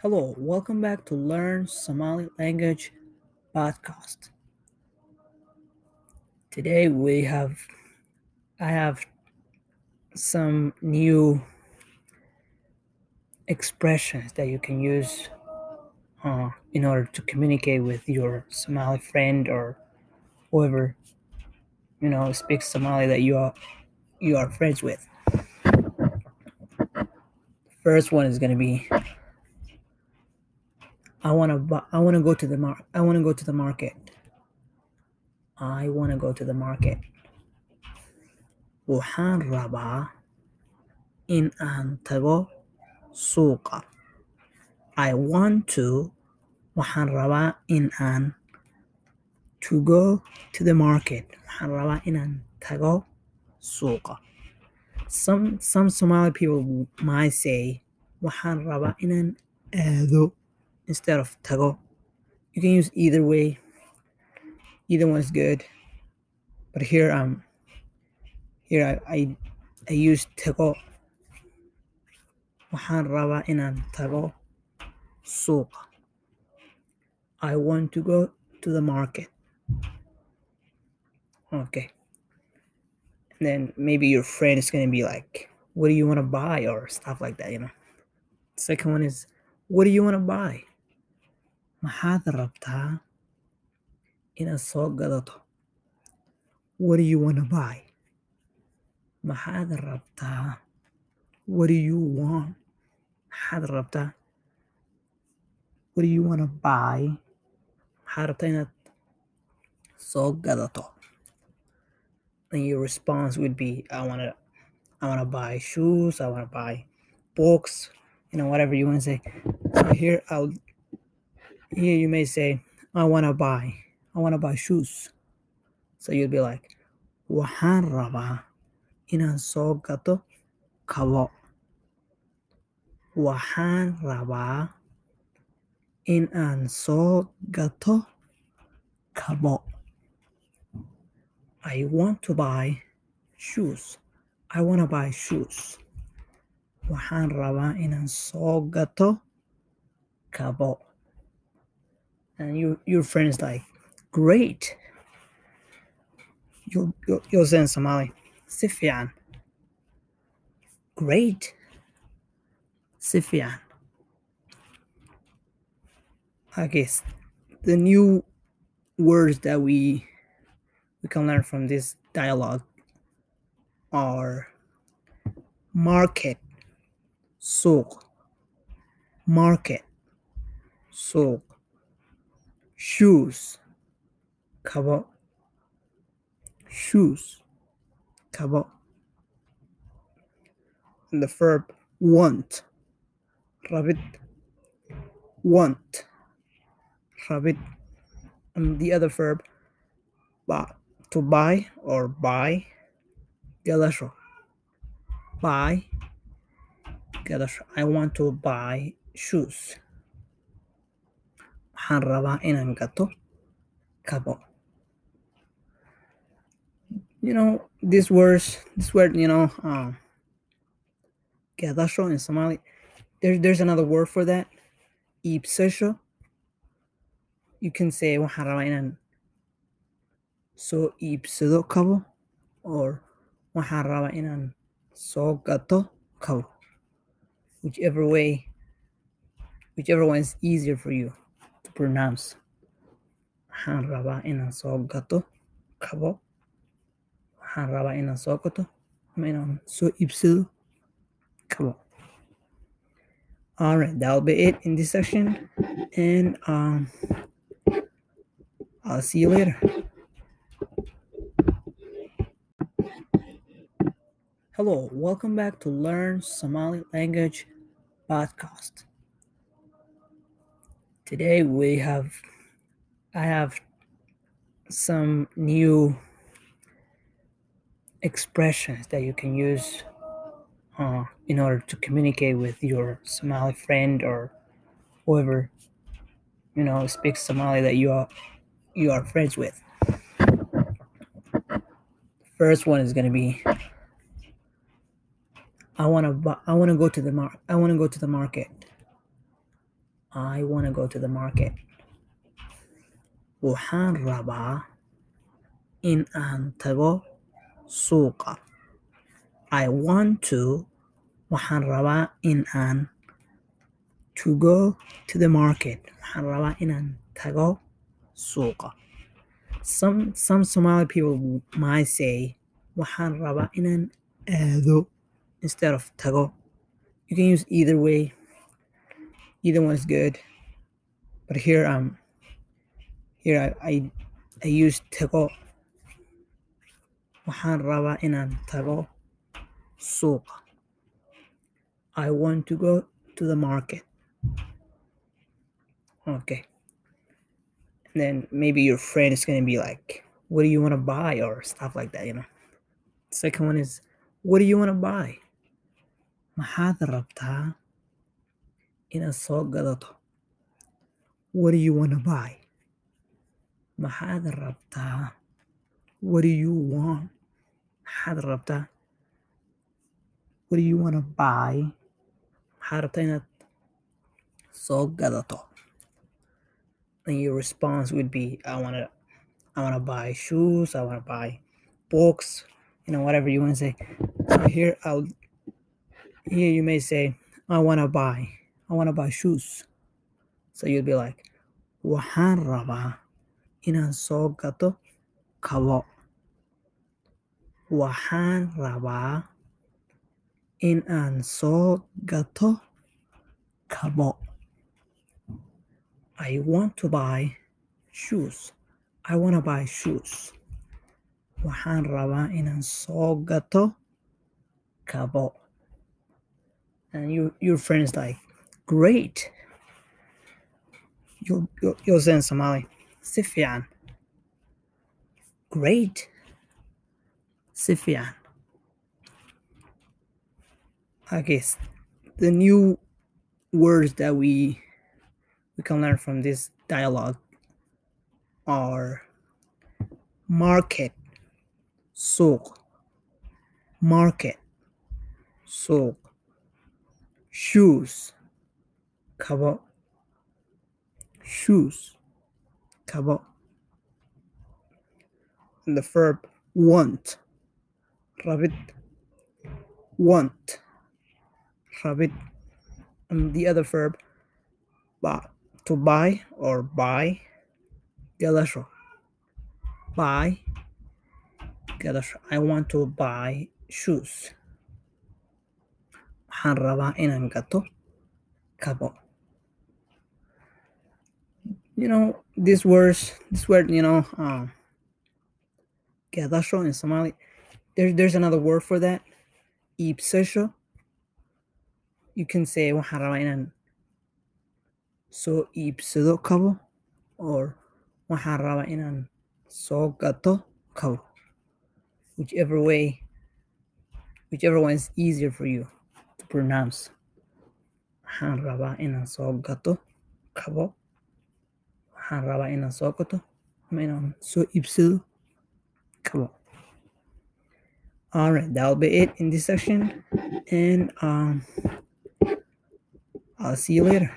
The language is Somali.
Hello, welcome back to Learn Somali Language podcast. Today we have I have some new expressions that you can use uh, in order to communicate with your Somali friend or whoever you know speaks Somali that you are you are friends with. First one is going to be I want to I want to go to the mar- I want to go to the market. I want to go to the market. Waxaan rabaa in aan tago suuqa. I want to waxaan rabaa in aan to go to the market. Waxaan rabaa in aan tago suuqa. Some some Somali people might say waxaan rabaa in aan aado instead of tago. You can use either way. Either one is good. But here um here I I, I use tago. Waxaan rabaa inaan tago suuqa. I want to go to the market. Okay. Then maybe your friend is gonna be like, what do you want to buy? Or stuff like that, you know. Second one is, what do you want to buy? Maxaad rabtaa inaad soo gadato? What do you want to buy? Rabtaa? What do you want? What do you want to buy? Maxaad rabtaa inaad soo gadato? And your response would be, I wanna I wanna buy shoes, I wanna buy books, you know, whatever you wanna say. So here I'll here you may say, I wanna buy, I wanna buy shoes. So you'll be like, waxaan rabaa inaan soo gato kabo. Waxaan rabaa in aan soo gato kabo. I want to buy shoes. I want to buy shoes. Waxaan rabaa inaan soo gato kabo. And you, your friend is like, great. You'll, you'll, you'll say in Somali, si. Great. Si fiican. I guess the new words that we we can learn from this dialogue are market, souk, market, souk, shoes, kabo, shoes, kabo. And the verb want, rabbit, want, rabbit. And the other verb, ba, to buy or buy, gadasho. Buy, gadasho. I want to buy shoes. Waxaan rabaa inaan gato kabo. You know, this words, this word, you know, um, gadasho in Somali, there, there's another word for that. Ibsasho. You can say waxaan rabaa inaan soo iibsado kabo or waxaan rabaa inaan soo gato kabo. Whichever way whichever one is easier for you to pronounce. Waxaan rabaa inaan soo gato kabo. Waxaan rabaa inaan soo gato ama inaan soo iibsado kabo. All right that'll be it in this section and um i'll see you later Hello, welcome back to Learn Somali Language podcast. Today we have I have some new expressions that you can use uh, in order to communicate with your Somali friend or whoever you know speaks Somali that you are you are friends with. First one is going to be I want to I want to go to the mar I want to go to the market. I want to go to the market. Waxaan rabaa in aan tago suuqa. I want to waxaan rabaa in aan to go to the market. Waxaan rabaa inaan tago suuqa. Some some Somali people might say waxaan rabaa inaan aado instead of tago. You can use either way. Either one is good. But here um here I I, I use tago. Waxaan rabaa inaan tago suuqa. I want to go to the market. Okay. And then maybe your friend is gonna be like, what do you want to buy or stuff like that, you know. Second one is, what do you want to buy? Maxaad rabtaa inaad soo gadato? What do you want to buy? Maxaad rabtaa? What do you want? Maxaad rabtaa? What do you want to buy? Maxaad rabtaa inaad soo gadato? And your response would be, I wanna I wanna buy shoes, I wanna buy books, you know, whatever you want to say. So here I'll here you may say, I wanna buy, I wanna buy shoes. So you'll be like, waxaan rabaa inaan soo gato kabo. Waxaan rabaa in aan soo gato kabo. I want to buy shoes. I want to buy shoes. Waxaan rabaa inaan soo gato kabo. And you, your friend is like, great. You'll, you'll, say in Somali, si. Great. Si fiican. I guess the new words that we we can learn from this dialogue are market, suuq, market, suuq, shoes, kabo, shoes, kabo. And the verb want, rabid, want, rabid. And the other verb, ba, to buy or buy, gadasho. Buy, gadasho. I want to buy shoes. Waxaan rabaa inaan gato kabo. You know, these words, this word, you know, um, gadasho in Somali, there, there's another word for that. Iibsasho. You can say waxaan rabaa inaan soo iibsado kabo or waxaan rabaa inaan soo gato kabo. Whichever way, whichever one is easier for you pronounce. Waxaan rabaa inaan soo gato kabo. Waxaan rabaa inaan soo gato ama inaan soo iibsado kabo. All right, that'll be it in this section, and um, I'll see you later.